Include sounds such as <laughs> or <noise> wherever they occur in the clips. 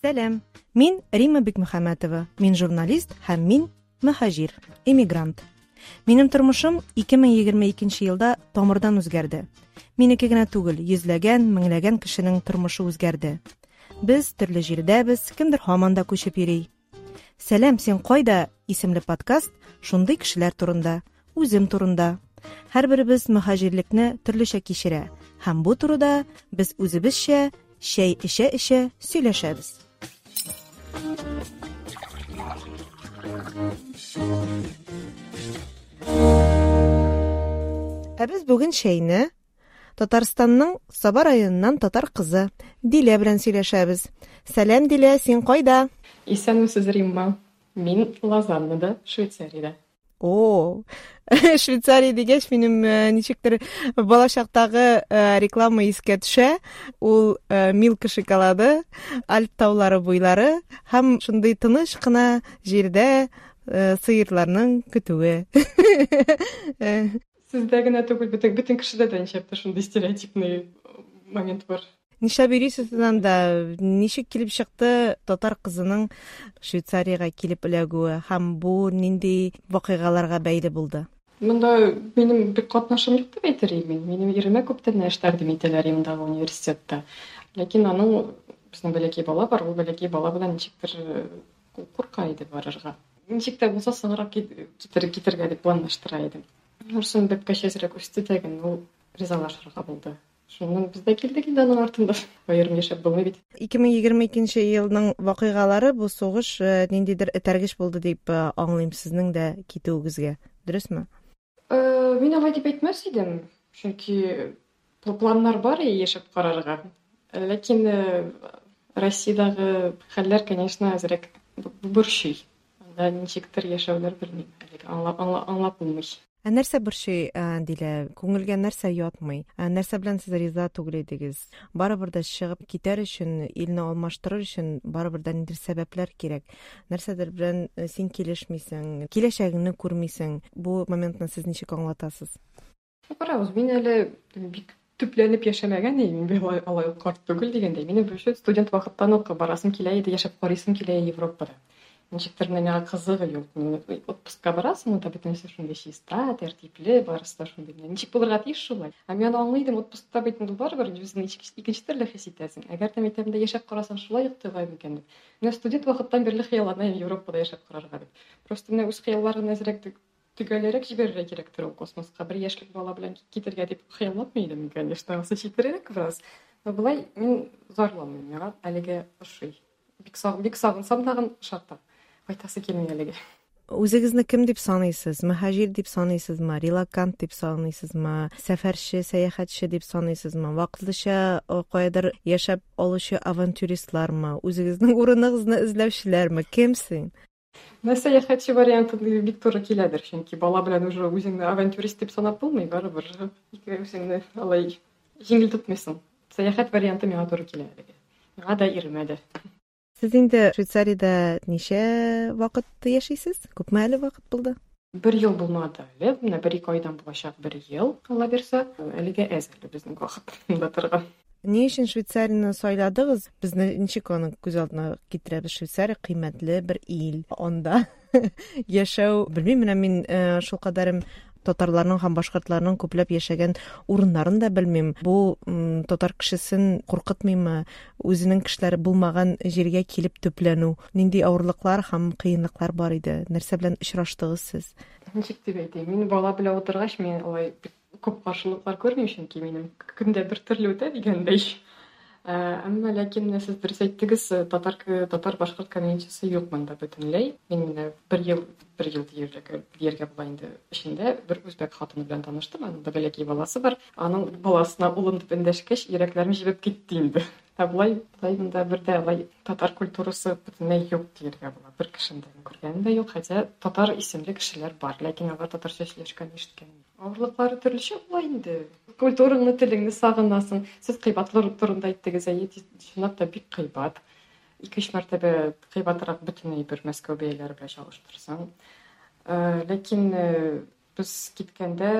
сәлем мин рима бикмөхәмәтова мин журналист һәм мин мөһаҗир эмигрант минем тормышым ике мең егерме икенче елда тамырдан үзгәрде. Минеке генә түгел йөзләгән меңләгән кешенең тормышы үзгәрде. Без төрле җирдәбез кемдер һаман да күчеп йөри. Сәлем син кайда исемле подкаст шундый кешеләр турында үзем турында. Һәрберебез мөһаҗирлекне төрлечә кичерә һәм бу турыда без үзебезчә чәй эчә эчә сөйләшәбез. Ә без бүген чәйне Татарстанның Саба районыннан татар кызы Дилә белән сөйләшәбез. Сәлам Дилә, син кайда? Исәнмесез, Римма. Мин Лозаннада, Швейцариядә. О, <laughs> Швейцария дигәч, минем э, ничектер балачактагы э, реклама искә төшә. Ул э, Milka шоколады, Альп таулары буйлары һәм шундый тыныч кына җирдә сыерларның көтүе. <laughs> Сездә генә түгел, бөтен бөтен кешедә дә ничектер стереотипный момент бар. Нишләп йөрисез анда? Ничек килеп чыкты татар кызының Швейцариягә килеп эләгүе һәм бу нинди вакыйгаларга бәйле булды? Монда минем бик катнашым юк дип әйтер идем. Минем иремә күптән эшләрдем итәләр мондагы университетта. Ләкин аның безнең бәләкәй бала бар, ул бәләкәй бала белән ничектер курка иде барырга. Ничек тә булса соңрак китер китергә дип планлаштыра идем. Нурсын бәпкәчәсрәк үсте тәген, ул ризалашырга булды. Без дә килдек инде аның артында. Аерым яшәп булмый бит. 2022 елның вакыйгалары бу сугыш э, ниндидер этәргеч булды дип э, аңлыйм сезнең дә китүегезгә. Дөресме? Э, мин алай дип әйтмәс идем. Чөнки планнар бар яшәп карарга. Ләкин Россиядагы хәлләр, конечно, әзрәк борчый. Анда ничектер яшәүләр белмим. Аңлап аңлап. Ә нәрсә борчый, Дилә? Күңелгә нәрсә ятмый? Ә нәрсә белән сез риза түгел идегез? Барыбер дә чыгып китәр өчен, илне алмаштырыр өчен барыбер дә ниндер сәбәпләр кирәк. Нәрсәдер белән син килешмисең, киләчәгеңне күрмисең. Бу моментны сез ничек аңлатасыз? Барабыз, мин әле бик төпләнеп яшәмәгән мин алай ук карт түгел дигәндәй. Минем студент вакыттан ук барасым килә иде, яшәп карыйсым килә Европада. Ничектер миңа кызыгы юк отпускка барасың да бөтен нәрсе шундай чиста тәртипле барысы да шундай ничек булырга тиеш шулай мин аны аңлый отпускта ул барыбер үзеңне икенче төрле хис итәсең әгәр дә мәктәбендә яшәп карасаң шулай ук тыгай микән дип менә студент вакыттан бирле хыялланам европада яшәп карарга дип просто менә үз хыялларын әзрәк төгәлрәк җибәрергә кирәктер ул космоска бер яшьлек бала белән китергә дип хыяллатмый идем конечно сы читерәк бераз но болай мин зарланмыйм миңа әлегә ошый бик сагынсам тагын шартлап кайтасы килми әлеге Үзегезне кем дип саныйсыз? Мөхаҗир дип саныйсызмы? Релакант дип саныйсызмы? Сәфәрче, сәяхәтче дип саныйсызмы? Вакытлыча каядыр яшәп алучы авантюристлармы? Үзегезнең урыныгызны эзләүчеләрме? Кемсең? Мен сәяхәтче варианты бик туры киләдер, чөнки бала белән уже үзеңне авантюрист дип санап булмый, барыбер ике үзеңне алай җиңел тотмыйсың. Сәяхәт варианты миңа туры килә. Миңа да иремә дә. Сез инде Швейцариядә ничә вакыт яшисез? Күпме әле вакыт булды? Бер ел булмады әле. Менә бер ике айдан булачак бер ел, Алла бирсә. Әлегә әз әле безнең вакытында торган. Ни өчен Швейцарияны сайладыгыз? Безне ничек аны күз алдына китерәбез? Швейцария ил. Анда яшәү, белмим, менә мин э, шул кадәрем татарларның һәм башкортларның күпләп яшәгән урыннарын да белмим. Бу татар кешесен куркытмыймы? Үзенең кешеләре булмаган җиргә килеп төпләнү, нинди авырлыклар һәм кыенлыклар бар иде? Нәрсә белән очраштыгыз сез? Ничек дип әйтим? Мин бала белән утыргач, мин алай күп каршылыклар күрмим, чөнки минем көндә бер төрле үтә дигәндәй. Әмма ләкин менә сез дөрес әйттегез, татар татар башкорт комьюнитисы юк монда бөтенләй. Мин менә бер ел бер ел дияргә дияргә була инде эчендә бер үзбәк хатыны белән таныштым. Аның да бәләкәй баласы бар. Аның баласына улым дип эндәшкәч, йөрәкләрем җибеп китте инде. <laughs> Ә болай, болай монда бер дә татар культурасы бөтенләй юк дияргә була. Бер кешендә күргәнем дә юк, хотя татар исемле кешеләр бар, ләкин алар татарча сөйләшкән ишеткән. Авырлыклары төрлечә була инде. Культураңны, телеңне сагынасың. Сез кыйбатлар турында әйттегез, әйе, чынлап та бик кыйбат. Ике-өч мәртәбә кыйбатрак бөтенләй бер Мәскәү бәяләре белән чагыштырсаң. Ләкин без киткәндә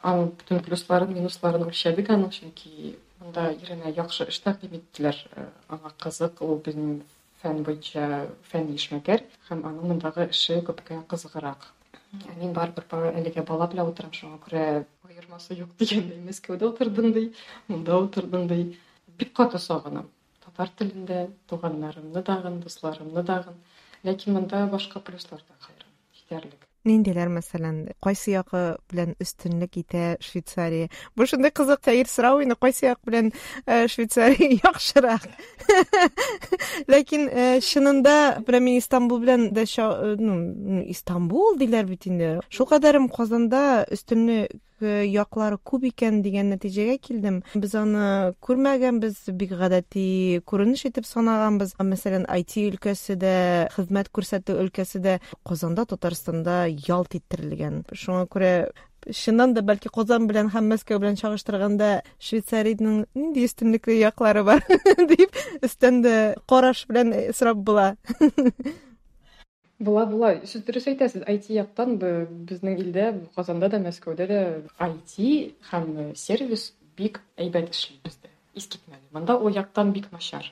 аның бөтен плюсларын, минусларын үлчәдек аның, чөнки монда иренә яхшы эш тәкъдим иттеләр. Аңа кызык, ул безнең фән буенча фәнни эшмәкәр һәм аның мондагы эше күпкә кызыграк. Мин барыбер әлегә бала белән утырам, шуңа күрә дигәндәй, Мәскәүдә утырдым ди, монда утырдым ди. Бик каты. Татар телендә туганнарымны дагын, дусларымны дагын. Ләкин монда башка плюслар да. Җитәрлек. Ниндиләр мәсәлән, кайсы ягы белән үстенлек итә Швейцария? Швейцария <laughs> яхшырак? <laughs> Ләкин э, чынында прям мин Истанбул белән дә э, ну, Истанбул диләр бит инде. Шул кадәрем Казанда өстенлек яклары күп икән дигән нәтиҗәгә килдем. Без аны күрмәгәнбез, бик гадәти күренеш итеп санаганбыз. Мәсәлән, IT өлкәсе дә, хезмәт күрсәтү өлкәсе дә Казанда, Татарстанда ялт иттерелгән. Шуңа күрә Чыннан да бәлки Казан белән һәм Мәскәү белән чагыштырганда Швейцариянең нинди өстенлекле яклары бар дип өстәндә караш белән сорап була. Була, була. Сез дөрес әйтәсез. IT яктан безнең илдә, Казанда да, Мәскәүдә дә IT һәм сервис бик әйбәт эшли бездә. Искитмәле. Монда ул яктан бик начар.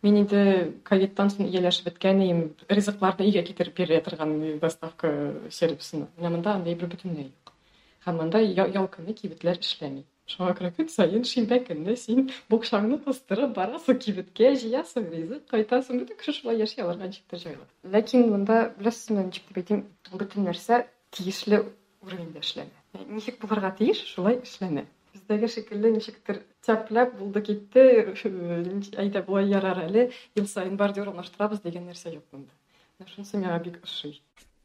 Мин инде ковидтан соң ияләшеп беткән идем. Ризыкларны өйгә китереп бирә торган доставка сервисына. Менә монда андай бер бөтенләй юк. Һәм монда ял эшләми. Шуңа күрә көн саен шимбә көнне син букшаңны кыстырып барасың кибеткә, җыясың ризык, кайтасың. Бөтен кеше шулай яши алар ничектер җайлы. Ләкин монда беләсезме, ничек дип әйтим, бөтен нәрсә тиешле уровеньдә эшләнә. Ничек булырга тиеш, шулай эшләнә. Бездәге шикелле ничектер тәпләп булды китте, әйдә болай ярар әле, ел саен бордюр алмаштырабыз дигән нәрсә юк монда. Шунысы миңа бик ошый.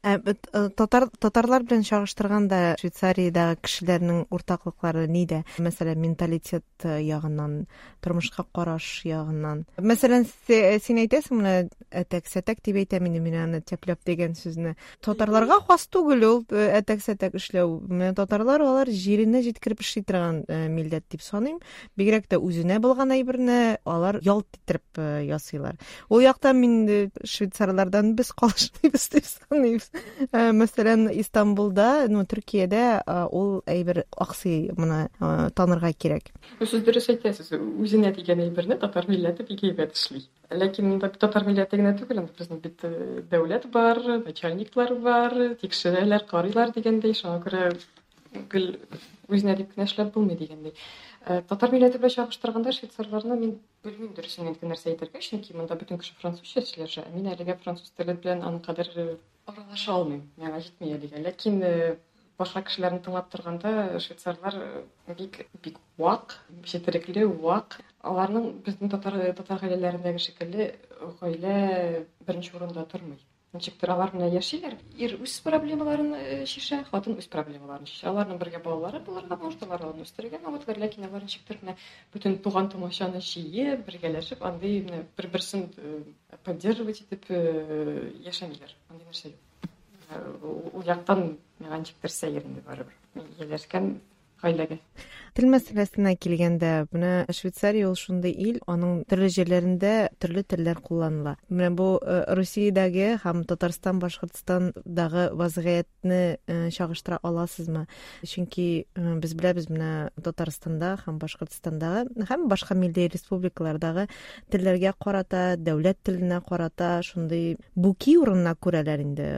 Ә, э, татар татарлар белән чагыштырганда Швейцариядәге кешеләрнең уртаклыклары нидә? Мәсәлән, менталитет э, ягыннан, тормышка караш ягыннан. Мәсәлән, син әйтәсең, менә әтәк-сәтәк дип әйтәм инде мин аны тәпләп дигән сүзне. Татарларга хас түгел ул э, әтәк-сәтәк эшләү. Менә татарлар алар җиренә җиткереп эшли торган милләт дип саныйм. Бигрәк тә үзенә булган әйберне алар ялт иттереп ясыйлар. Ул якта мин швейцарлардан без калышмыйбыз дип саныйм. Э, мәсәлән истанбулда ну төркиядә э, ул әйбер аксый моны э, танырга кирәк. Сез дөрес әйтәсез үзенә дигән әйберне татар милләте бик әйбәт эшли. Ләкин татар милләте генә түгел безнең бит дәүләт бар начальниклар бар тикшерәләр карыйлар дигәндәй шуңа күрә гел үзенә дип кенә эшләп булмый дигәндәй. Татар милләте белән чагыштырганда швейцарларны мин белмим дөресен әйткән нәрсә әйтергә чөнки монда бөтен кеше французча сөйләшә мин әлегә француз теле белән аникадәр аралаша алмыйм миңа җитми әлегә ләкин башка кешеләрне тыңлап торганда швейцарлар бик бик вак четерекле вак аларның безнең татар татар гаиләләрендәге шикелле гаилә беренче урында тормый. Ничектер алар менә яшиләр ир үз проблемаларын чишә хатын үз проблемаларын чишә аларның бергә балалары булырга может алар аны үстерергә могытлар ләкин алар ничектер менә бөтен туган тумачаны җыеп бергәләшеп андый бер берсен поддерживать итеп яшәмиләр. Андый нәрсә юк. Ул яктан миңа ничектер сәер инде барыбер. Ияләшкән гаиләгә тел мәсьәләсенә килгәндә менә швейцария ул шундый ил аның төрле җирләрендә төрле телләр кулланыла. Менә бу э, русиядәге һәм татарстан башкортстандагы вазгыятьне э, чагыштыра аласызмы? Чөнки э, без беләбез менә татарстанда һәм башкортстандагы һәм башка милли республикалардагы телләргә карата дәүләт теленә карата шундый буки урынына күрәләр инде.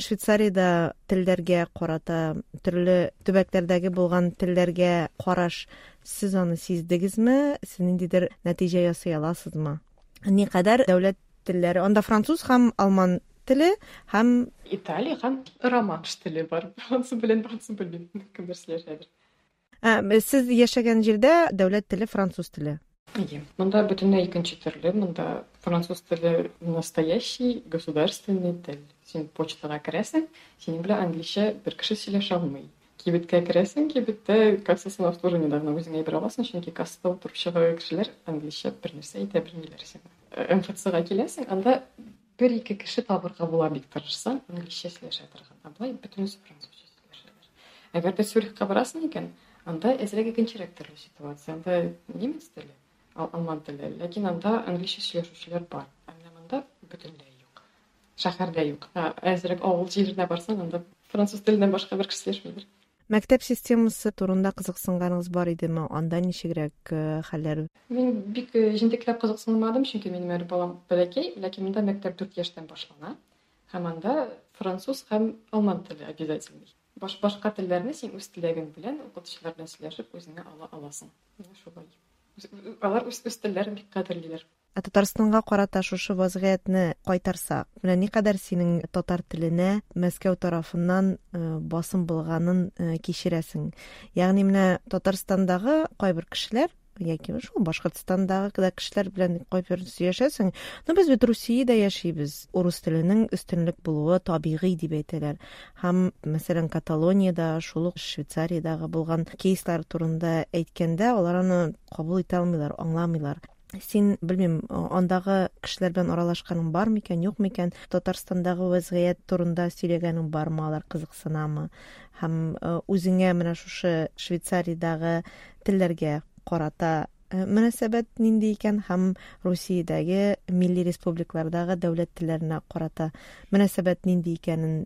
Швейцариядә телләргә карата төрле төбәкләрдәге булган телләргә караш сез аны сиздегезме сез ниндидер нәтиҗә ясый аласызмы никадәр дәүләт телләре анда француз һәм алман теле һәм италия һәм романш теле бар <laughs> француз белән француз белмим кемдер сөйләшәдер сез яшәгән җирдә дәүләт теле француз теле Эйе, монда бөтенләй икенче төрле. Монда француз теле настоящий государственный тел. Син почтага керәсең, синең белән английчә бер кеше сөйләшә алмый Кибеткә керәсең кибеттә кассасын обслуживание да үзеңә әйбер аласың чөнки кассада утыручы кешеләр английчә бер нәрсә әйтә белмиләр сиңа мфцга киләсең анда бер ике кеше табырга була бик тырышсаң английчә сөйләшә торган а болай бөтенесе французча сөйләшәләр әгәр дә цюрихка барасың икән анда әзрәк икенчерәк төрле ситуация анда немец теле алман теле ләкин анда английчә сөйләшүчеләр бар. Ә менә монда бөтенләй юк шәһәрдә юк. Әзрәк авыл җиренә барсаң анда француз теленнән башка бер кеше сөйләшмәйдер мәктәп системасы турында кызыксынганыңыз бар идеме анда ничегрәк хәлләр мин бик җентекләп кызыксынмадым чөнки минем әле балам бәләкәй ләкин монда мәктәп дүрт яшьтән башлана. Һәм анда француз һәм алман теле обязательный. Баш башка телләрне син үз теләгең белән укытучылар белән сөйләшеп үзеңә ала аласың. Шулай. Алар үз телләрен бик кадерлиләр. Татарстанга карата шушы вазгыятьне кайтарсак, менә никадәр синең татар теленә Мәскәү тарафыннан э, басым булганын э, кичерәсең. Ягъни менә Татарстандагы кайбер кешеләр яки шул Башкортстандагы да кешеләр белән кайбер сөйләшәсең. Ну без бит Русиядә яшибез. Урыс теленең өстенлек булуы табигый дип әйтәләр. Һәм мәсәлән Каталониядә, шул ук Швейцариядәге булган кейслар турында әйткәндә, алар аны кабул итә алмыйлар, аңламыйлар син белмим андагы кешеләр белән аралашканың бар микән юк микән татарстандагы вазгыять турында сөйләгәнең бармы алар кызыксынамы? Һәм үзеңә менә шушы швейцариядагы телләргә карата мөнәсәбәт нинди икән? Һәм русиядәге милли республикалардагы дәүләт телләренә карата мөнәсәбәт нинди икәнен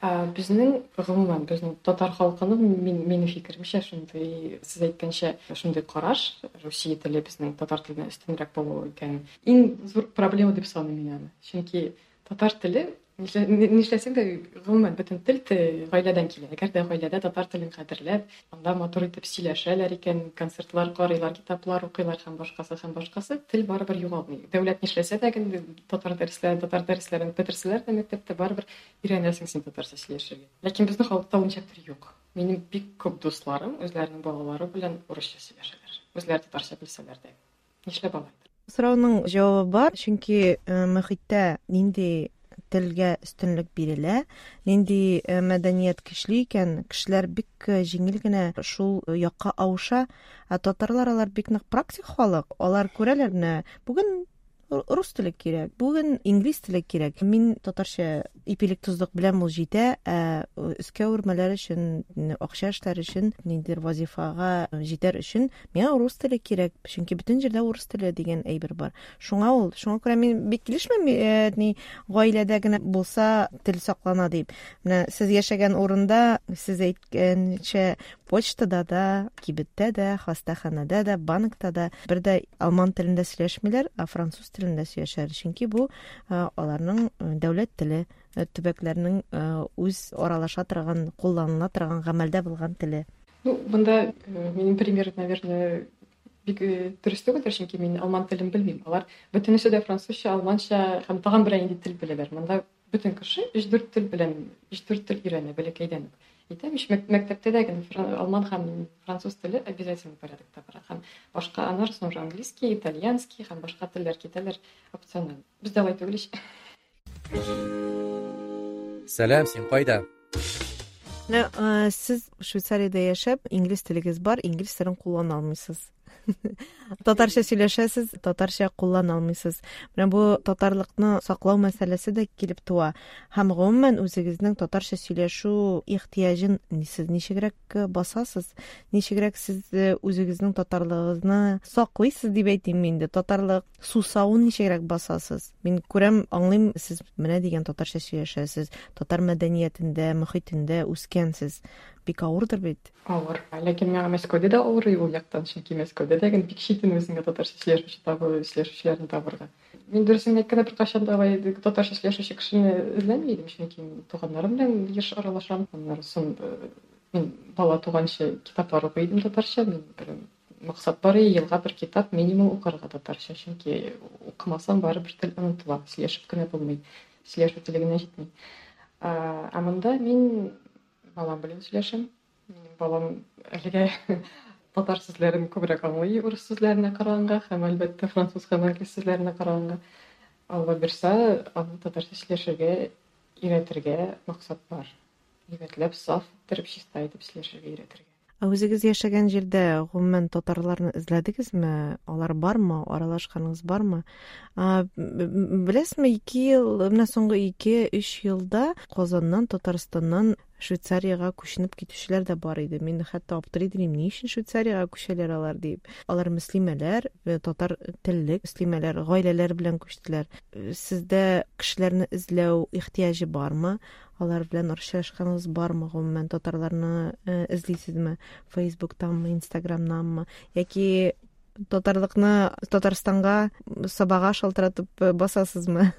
безнең гомумән безнең татар халкының минем фикеремчә шундый сез әйткәнчә шундый караш русия теле безнең татар теленә өстенрәк булу икән иң зур проблема дип саныйм мин аны чөнки татар теле нишләсәң дә гомумән бөтен тел гаиләдән килә әгәр дә гаиләдә татар телен кадерләп анда матур итеп сөйләшәләр икән концертлар карыйлар китаплар укыйлар һәм башкасы һәм башкасы тел барыбер югалмый дәүләт нишләсә дә татар дәресләрен татар дәресләрен бетерсәләр дә мәктәптә барыбер өйрәнәсең син татарча сөйләшергә ләкин безнең халыкта ул ничектер юк минем бик күп дусларым үзләренең балалары белән урысча сөйләшәләр үзләре татарча белсәләр дә нишләп алай сорауның җавабы бар. Чөнки мөхиттә нинди телгә өстөнлек бирелә нинди мәдәният көчле икән кешеләр бик җиңел генә шул якка авыша ә татарлар алар бик нык практик халык. Алар күрәләр менә бүген рус теле кирәк бүген инглиз теле кирәк мин татарча ипилек тозлык белән ул җитә ә өскә үрмәләр өчен акча эшләр өчен ниндидер вазифага җитәр өчен миңа рус теле кирәк чөнки бөтен җирдә урыс теле дигән әйбер бар. Шуңа ул шуңа күрә мин бик килешмәм ни гаиләдә генә булса тел саклана дип. Менә сез яшәгән урында сез әйткәнчә почтада да кибеттә дә хастаханәдә дә банкта да бер дә алман телендә сөйләшмиләр а француз телендә сөйләшәләр чөнки бу аларның дәүләт теле төбәкләрнең үз аралаша торган кулланыла торган гамәлдә булган теле. Ну бында минем пример наверное бик дөрес түгелдер чөнки мин алман телен белмим. Алар бөтенесе дә французча алманча һәм тагын бер инде тел беләләр. Монда бөтен кеше өч дүрт тел белән өч дүрт тел өйрәнә бәләкәйдән. Әйтәм ич мәктәптә дә алман һәм француз теле обязательный порядокта бара һәм башка аннан соң английский итальянский һәм башка телләр китәләр опциональ бездә алай түгел сәлам син кайда сез швейцариядә яшәп инглиз телегез бар инглиз телен куллана алмыйсыз <laughs> татарча сөйләшәсез татарча куллана алмыйсыз. Менә бу татарлыкны саклау мәсьәләсе дә килеп туа. Һәм гомумән үзегезнең татарча сөйләшү ихтыяҗын сез ничегрәк басасыз? Ничегрәк сез үзегезнең татарлыгыгызны саклыйсыз дип әйтим инде? Татарлык сусавын ничегрәк басасыз? Мин күрәм аңлыйм сез менә дигән татарча сөйләшәсез. Татар мәдәниятендә мөхитендә үскәнсез. Бик авырдыр бит. Авыр ләкин миңа мәскәүдә дә авыр ул яктан чөнки мәскәүдә дә бик читен үзеңә татарча сөйләшүче табы сөйләшүчеләрне мин дөресен беркайчан да татарча сөйләшүче кешене чөнки туганнарым белән аралашам. Соң мин бала туганчы китаплар укый татарча мин бер максат бар бер китап минимум укырга татарча чөнки укымасаң барыбер тел онытыла сөйләшеп кенә булмый сөйләшү генә җитми ә балам сөйләшәм минем балам әлегә татар сүзләрен күбрәк аңлый урыс сүзләренә караганда һәм әлбәттә француз һәм англис сүзләренә караганда алла бирсә аны татарча сөйләшергә өйрәтергә максат бар егетләп саф иттереп чиста итеп сөйләшергә өйрәтергә Ә үзегез яшәгән җирдә гомумән татарларны эзләдегезме? Алар бармы? Аралашканыңыз бармы? Беләсезме, 2 ел, менә соңгы 2-3 елда Казаннан, Татарстаннан швейцарияга күченеп китүчеләр дә бар иде мин хәтта аптырый идем ни өчен швейцарияга күчәләр алар дип алар мөслимәләр татар телле мөслимәләр гаиләләр белән күчтеләр сездә кешеләрне эзләү ихтыяҗы бармы? Алар белән аралашканыгыз бармы? Гомумән татарларны эзлисезме? Фейсбуктанмы инстаграмнанмы яки татарлыкны татарстанга сабага шалтыратып басасызмы?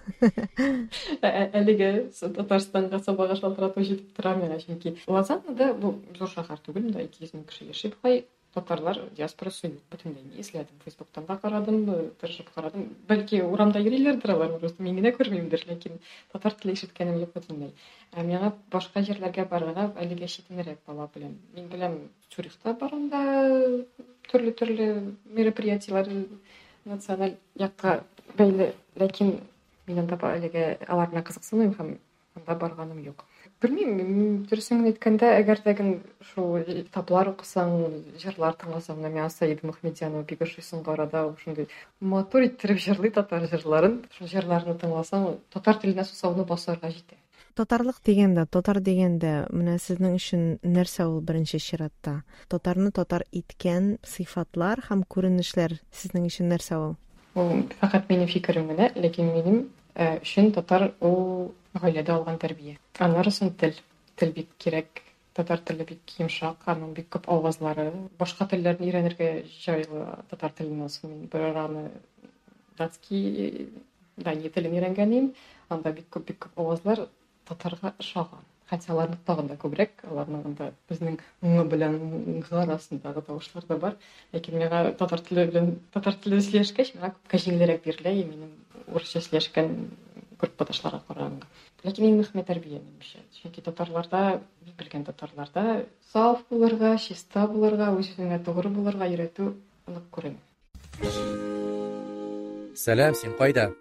Әлеге татарстанга сабага шалтыратып жетип тора миңа чөнки лозаннада бу зур шәһәр түгел мында ике йөз мең кеше яши. Бугай татарлар диаспорасы юк бөтенләй не эзләдем фейсбуктан да карадым тырышып карадым бәлки урамда йөриләрдер алар просто мин генә күрмимдер ләкин татар теле ишеткәнем юк бөтенләй ә миңа башка җирләргә барырга әлегә читенрәк бала белән. Мин беләм цюрихта барам да төрле төрле мероприятиялар националь якка бәйле. Ләкин мин анда әлегә алар белән кызыксынмыйм һәм анда барганым юк. Белмим дөресен әйткәндә әгәр дәген шул китаплар укысаң җырлар тыңласаң мөхмедиянова бик ошый соңгы арада шундый матур иттереп җырлый татар җырларын. Шул җырларны тыңласаң татар теленә сусауны басарга җитә. Татарлык дигәндә татар дигәндә менә сезнең өчен нәрсә ул беренче чиратта татарны татар иткән сыйфатлар һәм күренешләр сезнең өчен нәрсә ул ул фақат минем фикерем генә ләкин минем өчен татар ул гаиләдә алган тәрбия аннары соң тел тел бик кирәк татар теле бик йомшак аның бик күп авазлары башка телләрне өйрәнергә җайлы татар теленнән соң мин бер араны датский дания телен өйрәнгән анда бик күп бик күп авазлар татарга ошаган хотя аларны тагын да күбрәк аларның анда безнең ң белән г арасындагы тавышлар да бар. Ләкин миңа татар теле белән татар теле сөйләшкәч миңа күпкә җиңелрәк бирелә минем урысча сөйләшкән группадашларга караганда ләкин иң мөһиме тәрбия минемчә чөнки татарларда мин белгән татарларда саф булырга чиста булырга үз үзеңә тугры булырга өйрәтү нык күренә сәлам син кайда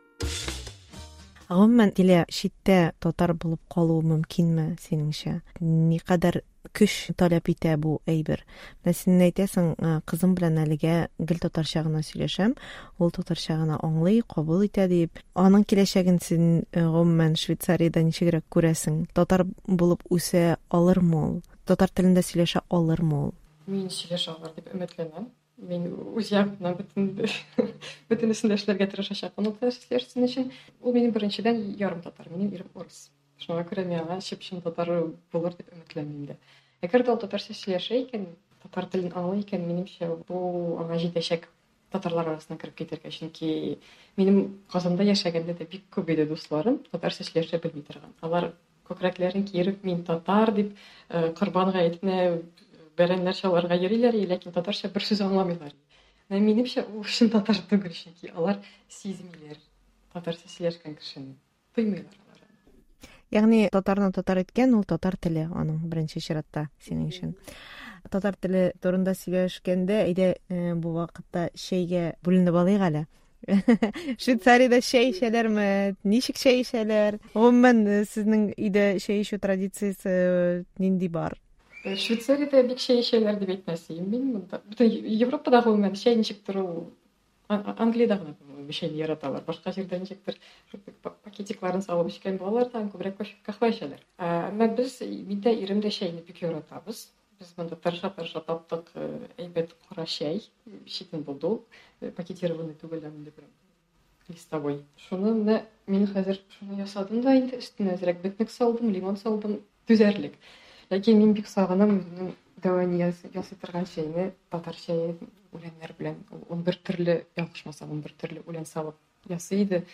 гомумән дилә читтә татар булып калу мөмкинме синеңчә никадәр көч таләп итә бу әйбер? Менә син әйтәсең кызым белән әлегә гел татарча гына сөйләшәм ул татарча гына аңлый кабул итә дип. Аның киләчәген син гомумән швейцариядә ничегрәк күрәсең. Татар булып үсә алырмы ул? Татар телендә сөйләшә алырмы ул? Мин сөйләшә алыр дип өметләнәм. Мин үз ягымнан бөтен бөтенесен дә эшләргә тырышачакмын ул эшләрсен өчен ул минем беренчедән ярым татар минем ирем урыс шуңа күрә миңа чып-чын татар булыр дип өметләним дә әгәр дә ул татарча сөйләшә татар телен аңлый икән минемчә бу аңа җитәчәк татарлар арасына кереп китәргә чөнки минем казанда яшәгәндә дә бик күп иде дусларым татарча сөйләшә белми торган алар күкрәкләрен киереп мин татар дип корбан гаетенә бәрәннәр чаларга йөриләр ләкин татарча бер сүз аңламыйлар минемчә ул чын татар түгел чөнки алар сизмиләр татарча сөйләшкән кешене тоймыйлар ягъни татарны татар иткән ул татар теле аның беренче чиратта синең өчен татар теле турында сөйләшкәндә әйдә бу вакытта чәйгә бүленеп алыйк әле <laughs> швейцариядә чәй эчәләрме ничек чәй эчәләр гомумән сезнең өйдә чәй эчү традициясе нинди бар? Швейцарияда бик чәй эчәләр дип әйтмәсем мин монда бөтен европада гомумән чәй ничектер ул англиядә гына чәйне яраталар башка җирдә ничектер пакетикларын салып эчкән балалардан күбрәк каһвә эчәләр әмма без мин дә ирем дә чәйне бик яратабыз без монда тырыша тырыша таптык әйбәт кара чәй читен булды ул пакетированный түгел инде бер листовой. Шуны менә мин хәзер шуны ясадым да инде өстенә әзрәк бөтнек салдым лимон салдым түзәрлек ләкин мин бик сагынам үземнең дәвани ясый торган чәйне татар чәе үләннәр белән. Ун бер төрле ялгышмасам ун бер төрле үлән салып ясый иде.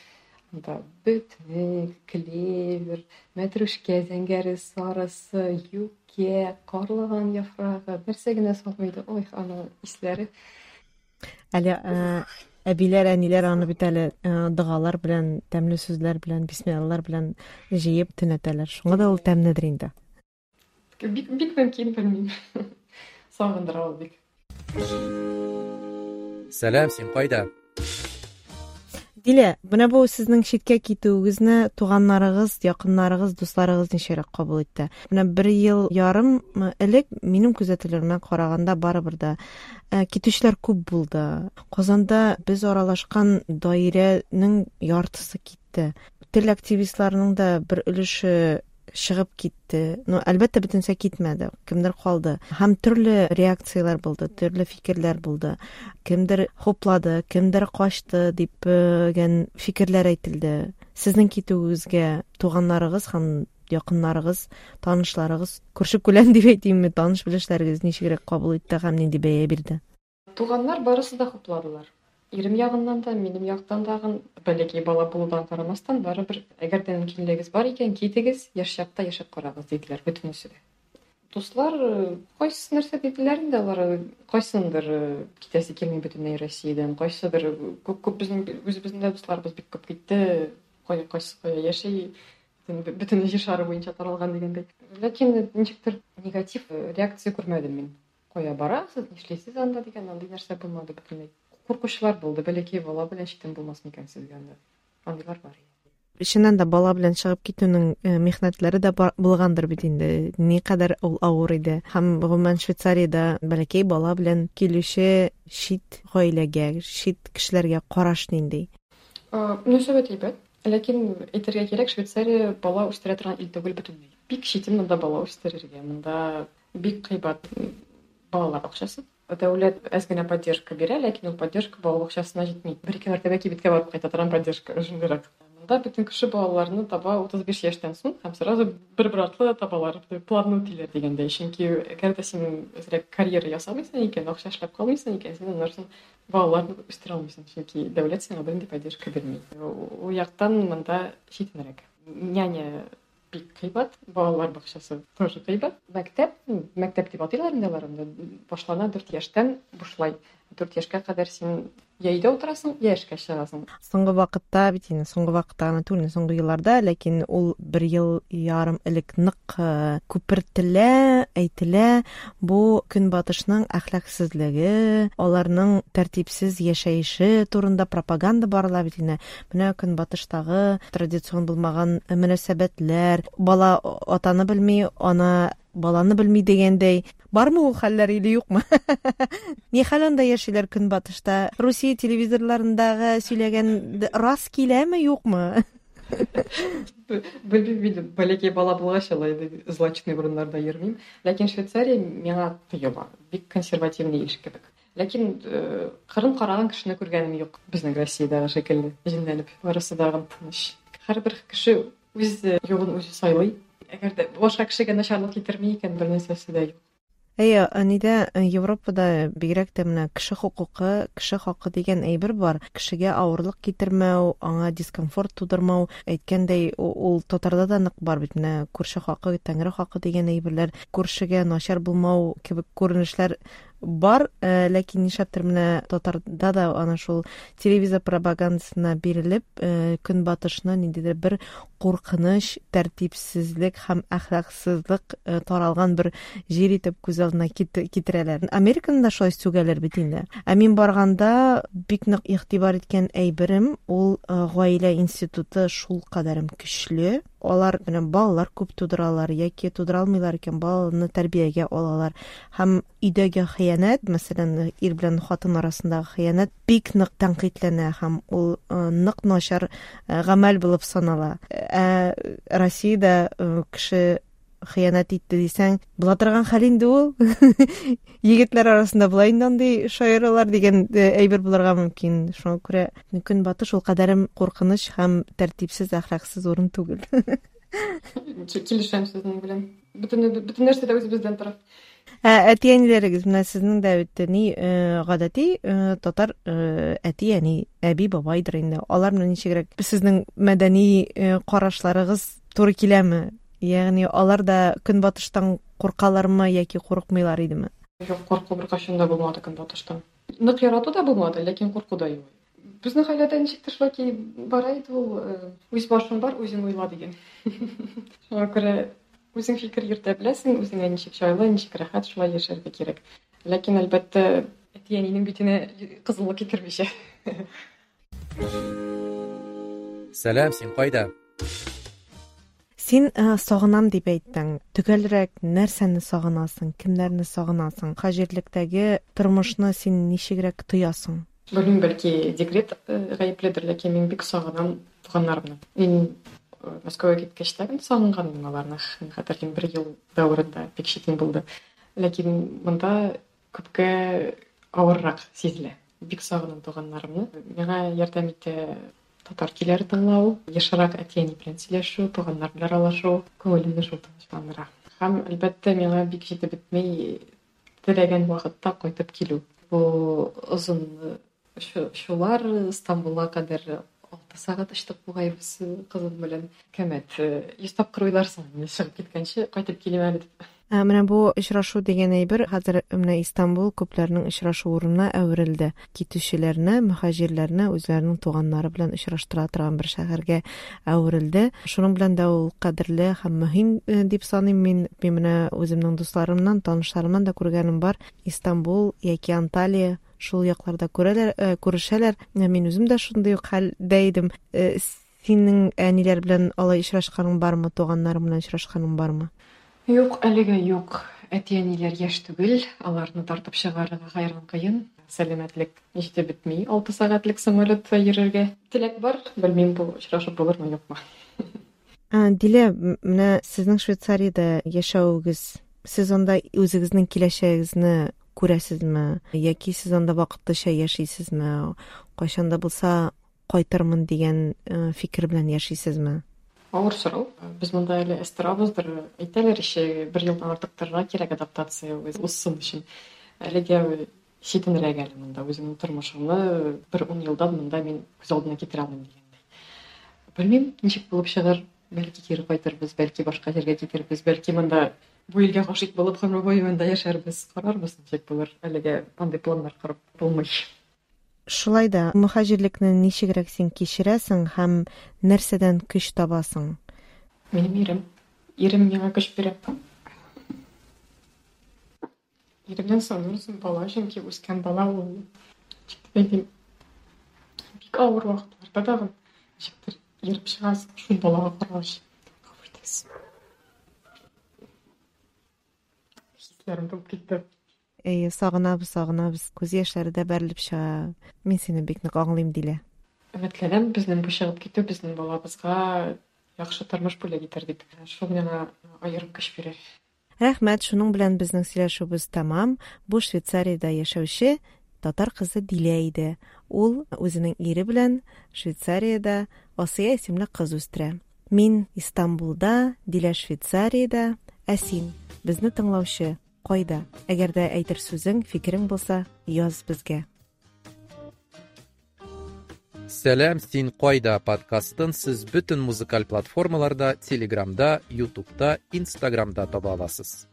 Анда бөтнек клевер мәтрүшкә зәңгәре сарысы юкә карлыган яфрагы нәрсә генә салмый ой аның исләре. Әле әбиләр әниләр аны бит әле догалар белән тәмле сүзләр белән бисмиллалар белән җыеп төнәтәләр. Шуңа да ул тәмледер инде. Бик бик мөмкин белмим <laughs> сагындыра ул бик. Сәлам син кайда дилә менә бу сезнең читкә китүегезне туганнарыгыз якыннарыгыз дусларыгыз ничәрәк кабул итте? Менә бер ел ярым элек минем күзәтүләремә караганда барыбер да китүчеләр күп булды. Казанда без аралашкан даирәнең яртысы китте. Тел активистларының да бер өлеше чыгып китте ну әлбәттә бөтенсә китмәде кемдер калды һәм реакциялар булды төрле фикерләр булды кемдер хуплады кемдер качты дип ген фикерләр әйтелде сезнең китүегезгә туганнарыгыз һәм якыннарыгыз танышларыгыз күрше күләм дип әйтимме таныш белешләрегез ничегрәк кабул итте һәм нинди бәя бирде туганнар барысы да хупладылар. Ирем ягыннан да минем яктан дагы бәләкәй бала булудан карамастан барыбер әгәр дә мөмкинлегегез бар икән китегез яшь чакта яшәп карагыз диделәр бөтенесе дә дуслар кайсы нәрсә диделәр инде алар кайсындыр китәсе килми бөтенләй россиядән кайсыдыр күп күп безнең үзебезнең дә дусларыбыз бик күп китте кая кайсы кая яши бөтен жер шары буенча таралган дегендей ләкин ничектер негатив реакция күрмәдем мин. Кая барасыз нишләйсез анда дигән андый нәрсә булмады бөтенләй. Куркучылар булды бәләкәй бала белән читтән булмас микән сезгә анда. Андыйлар бар. Чыннан да бала белән чыгып китүнең мехнәтләре дә булгандыр бит инде. Никадәр ул авыр иде. Һәм гомумән швейцариядә бәләкәй бала белән килүче чит гаиләгә чит кешеләргә караш нинди мөнәсәбәт әйбәт. Ләкин әйтергә кирәк швейцария бала үстерә торган ил түгел бөтенләй бик читен монда бала үстерергә. Монда бик кыйбат балалар акчасы дәүләт әз генә поддержка бирә ләкин ул поддержка бала бакчасына җитми бер ике мәртәбә кибеткә барып кайта торган поддержка шундыйрак монда бөтен кеше балаларны таба утыз биш яшьтән соң һәм сразу бер бер артлы табалар плавно үтиләр дигәндәй чөнки әгәр дә син әзрәк карьера ясамыйсың икән акча эшләп калмыйсың икән син аннан соң балаларны үстерә алмыйсың чөнки дәүләт сиңа бернинди поддержка бирми у яктан монда читенрәк няня бик кыйбат балалар бакчасы тоже кыйбат мәктәп мәктәп дип атыйлар инде алар башлана дүрт яшьтән бушлай дүрт яшькә кадәр син я өйдә утырасың я эшкә чыгасың соңгы вакытта бит инде соңгы вакытта гына түгел соңгы елларда ләкин ул бер ел ярым элек нык күпертелә әйтелә бу көнбатышның әхлаксызлыгы аларның тәртипсез яшәеше турында пропаганда барыла бит инде менә көнбатыштагы традицион булмаган мөнәсәбәтләр бала атаны белми ана баланы белми дигәндәй бармы ул хәлләр или юкмы <laughs> ни хәл анда яшиләр көнбатышта русия телевизорларындагы сөйләгән рас киләме юкмы белмим инде бәләкәй бала булгач алай злачный урыннарда йөрмим. Ләкин швейцария миңа тоела бик консервативный ил кебек. Ләкин кырын караган кешене күргәнем юк безнең россиядагы шикелле җенләнеп барысы да тыныч. Һәрбер кеше үз юлын үзе сайлый. Кешегә начарлык китерми икән бер нәрсәсе дә юк әйе нидә европада бигрәк тә менә кеше хокукы кеше хакы дигән әйбер бар. Кешегә авырлык китермәү аңа дискомфорт тудырмау. Әйткәндәй ул татарда да нык бар бит менә күрше хакы тәңре хакы дигән әйберләр. Күршегә начар булмау кебек күренешләр бар э, ләкин нишләптер менә татарда да ана шул телевизор пропагандасына бирелеп э, көнбатышны ниндидер бер тәртипсезлек һәм әхлаксызлык э, таралган бер җир итеп күз алдына китерәләр. Американы да шулай сүгәләр бит инде. Ә мин барганда бик нык игътибар иткән әйберем ул гаилә институты шул кадәрем көчле. Алар менә балалар күп тудыралар яки тудыра алмыйлар икән баланы тәрбиягә алалар. Һәм өйдәге хыянәт мәсәлән ир белән хатын арасындагы хыянәт бик нык тәнкыйтьләнә һәм ул нык начар гамәл булып санала. Ә россиядә кеше хыянәт итте дисәң була торган хәл инде ул. <laughs> Егетләр арасында болай инде андый шаяралар дигән әйбер булырга мөмкин. Шуңа күрә көнбатыш ул кадәрем куркыныч һәм тәртипсез әхлаксыз урын түгел. <laughs> Килешәм сезнең белән. Бөтен бөтен нәрсә дә үзебездән тора. Әти әниләрегез менә сезнең дә бит ни? Гадәти татар әти әни әби бабайдыр инде. Алар менән ничегрәк сезнең мәдәни карашларыгыз туры киләме? Ягъни алар да көнбатыштан куркалармы яки курыкмыйлар идеме жок коркуу беркачан да булмады көнбатыштан. Нык яратуу да булмады ләкин куркуу да юк. Безнең гаиләдә ничектер шулай бара иде ул? Башың бар үзең уйла дигән. <laughs> Шуңа күрә беләсең үзеңә ничек җайлы ничек рәхәт шулай яшәргә кирәк ләкин әлбәттә әти әнинең битенә кызыллык китермичә сәлам син кайда Син сагынам дип әйттең. Төгәлрәк нәрсәне сагынасың, кемнәрне сагынасың? Хаҗирлектәге тормышны син ничегрәк тоясың? Белмим, бәлки декрет гаепледер, ләкин мин бик туганнарымны. Мин Мәскәүгә киткәч сагынганмын аларны. Хәтерлим, бер ел дәврында бик читен булды. Ләкин монда күпкә авыррак сизелә. Бик сагынам туганнарымны. Миңа ярдәм итә татар телләре тыңлау, ешрак әти-әни белән сөйләшү, туганнар белән аралашу, күңелемне шул тынычландыра. Һәм әлбәттә миңа бик җитеп бетмәй теләгән вакытта кайтып килү. Бу озын шулар Стамбулга кадәр сәгать очтык бугайбыз кызым белән. Кәмәт, йөз тапкыр уйларсың, чыгып киткәнче кайтып килим әле дип. Ә, менә бу очрашу дигән әйбер хәзер менә Истанбул күпләрнең очрашу урынына әверелде. Китүчеләрне, мөхаҗирләрне үзләренең туганнары белән очраштыра торган бер шәһәргә әверелде. Шуның белән дә ул кадерле һәм мөһим э, дип саныйм мин. Мин менә үземнең дусларымнан, танышларымнан да күргәнем бар. Истанбул яки Анталия шул якларда күрәләр, э, күрешәләр. Мин үзем дә шундый ук хәлдә идем. Э, синең әниләр белән алай очрашканың бармы, туганнарың белән очрашканың бармы? Юк, әлегә юк. Әти-әниләр яшь түгел, аларны тартып чыгарырга гайран кыен. Сәламәтлек җитеп бетми, 6 сәгатьлек самолетта йөрергә. Теләк бар, белмим бу очрашып булырмы, юкмы. Дилә, менә сезнең Швейцариядә яшәүегез, сез анда үзегезнең киләчәгегезне күрәсезме, яки сез анда вакытлыча яшисезме, кайчан да булса кайтырмын дигән фикер белән яшисезме? Авыр сорау. Без монда әле эстерабыздыр. Әйтәләр ише, бер елдан артык торырга кирәк адаптация усын өчен. Әлегә читенрәк әле монда үземнең тормышымны бер 10 елдан монда мин күз алдына китерә алмыйм дигәндәй. Бәлки кире кайтырбыз, бәлки башка җиргә бәлки бу илгә гашыйк булып гомер буе монда яшәрбез. Карарбыз, ничек булыр. Әлегә андый планнар корып булмый. Шулай да мөхаҗирлекне ничегрәк син кичерәсең һәм нәрсәдән көч табасың? Минем ирем. Ирем миңа көч бирә. Соң үзем бала чөнки үскән бала ул бәлки бик авыр вакытларда тагын ничектер иреп чыгасың шул балага карагач. Булып китте. Әйе, сагынабыз, сагынабыз. Күз яшьләре дә бәрелеп чыга. Мин сине бик нык аңлыйм, Дилә. Өметләнәм, безнең бу чыгып китү безнең балабызга яхшы тормыш бүләк итәр дип. Шул миңа аерым көч бирә. Рәхмәт, шуның белән безнең сөйләшүбез тәмам. Бу Швейцариядә яшәүче татар кызы Дилә иде. Ул үзенең ире белән Швейцариядә Асия исемле кыз үстерә. Мин Истанбулда, Дилә Швейцариядә, ә син безне тыңлаучы кайда? Әгәр дә әйтер сүзең, фикерең булса, яз безгә. Сәлам, син кайда подкастын сез бөтен музыкаль платформаларда, Телеграмда, Ютубта, Инстаграмда таба аласыз.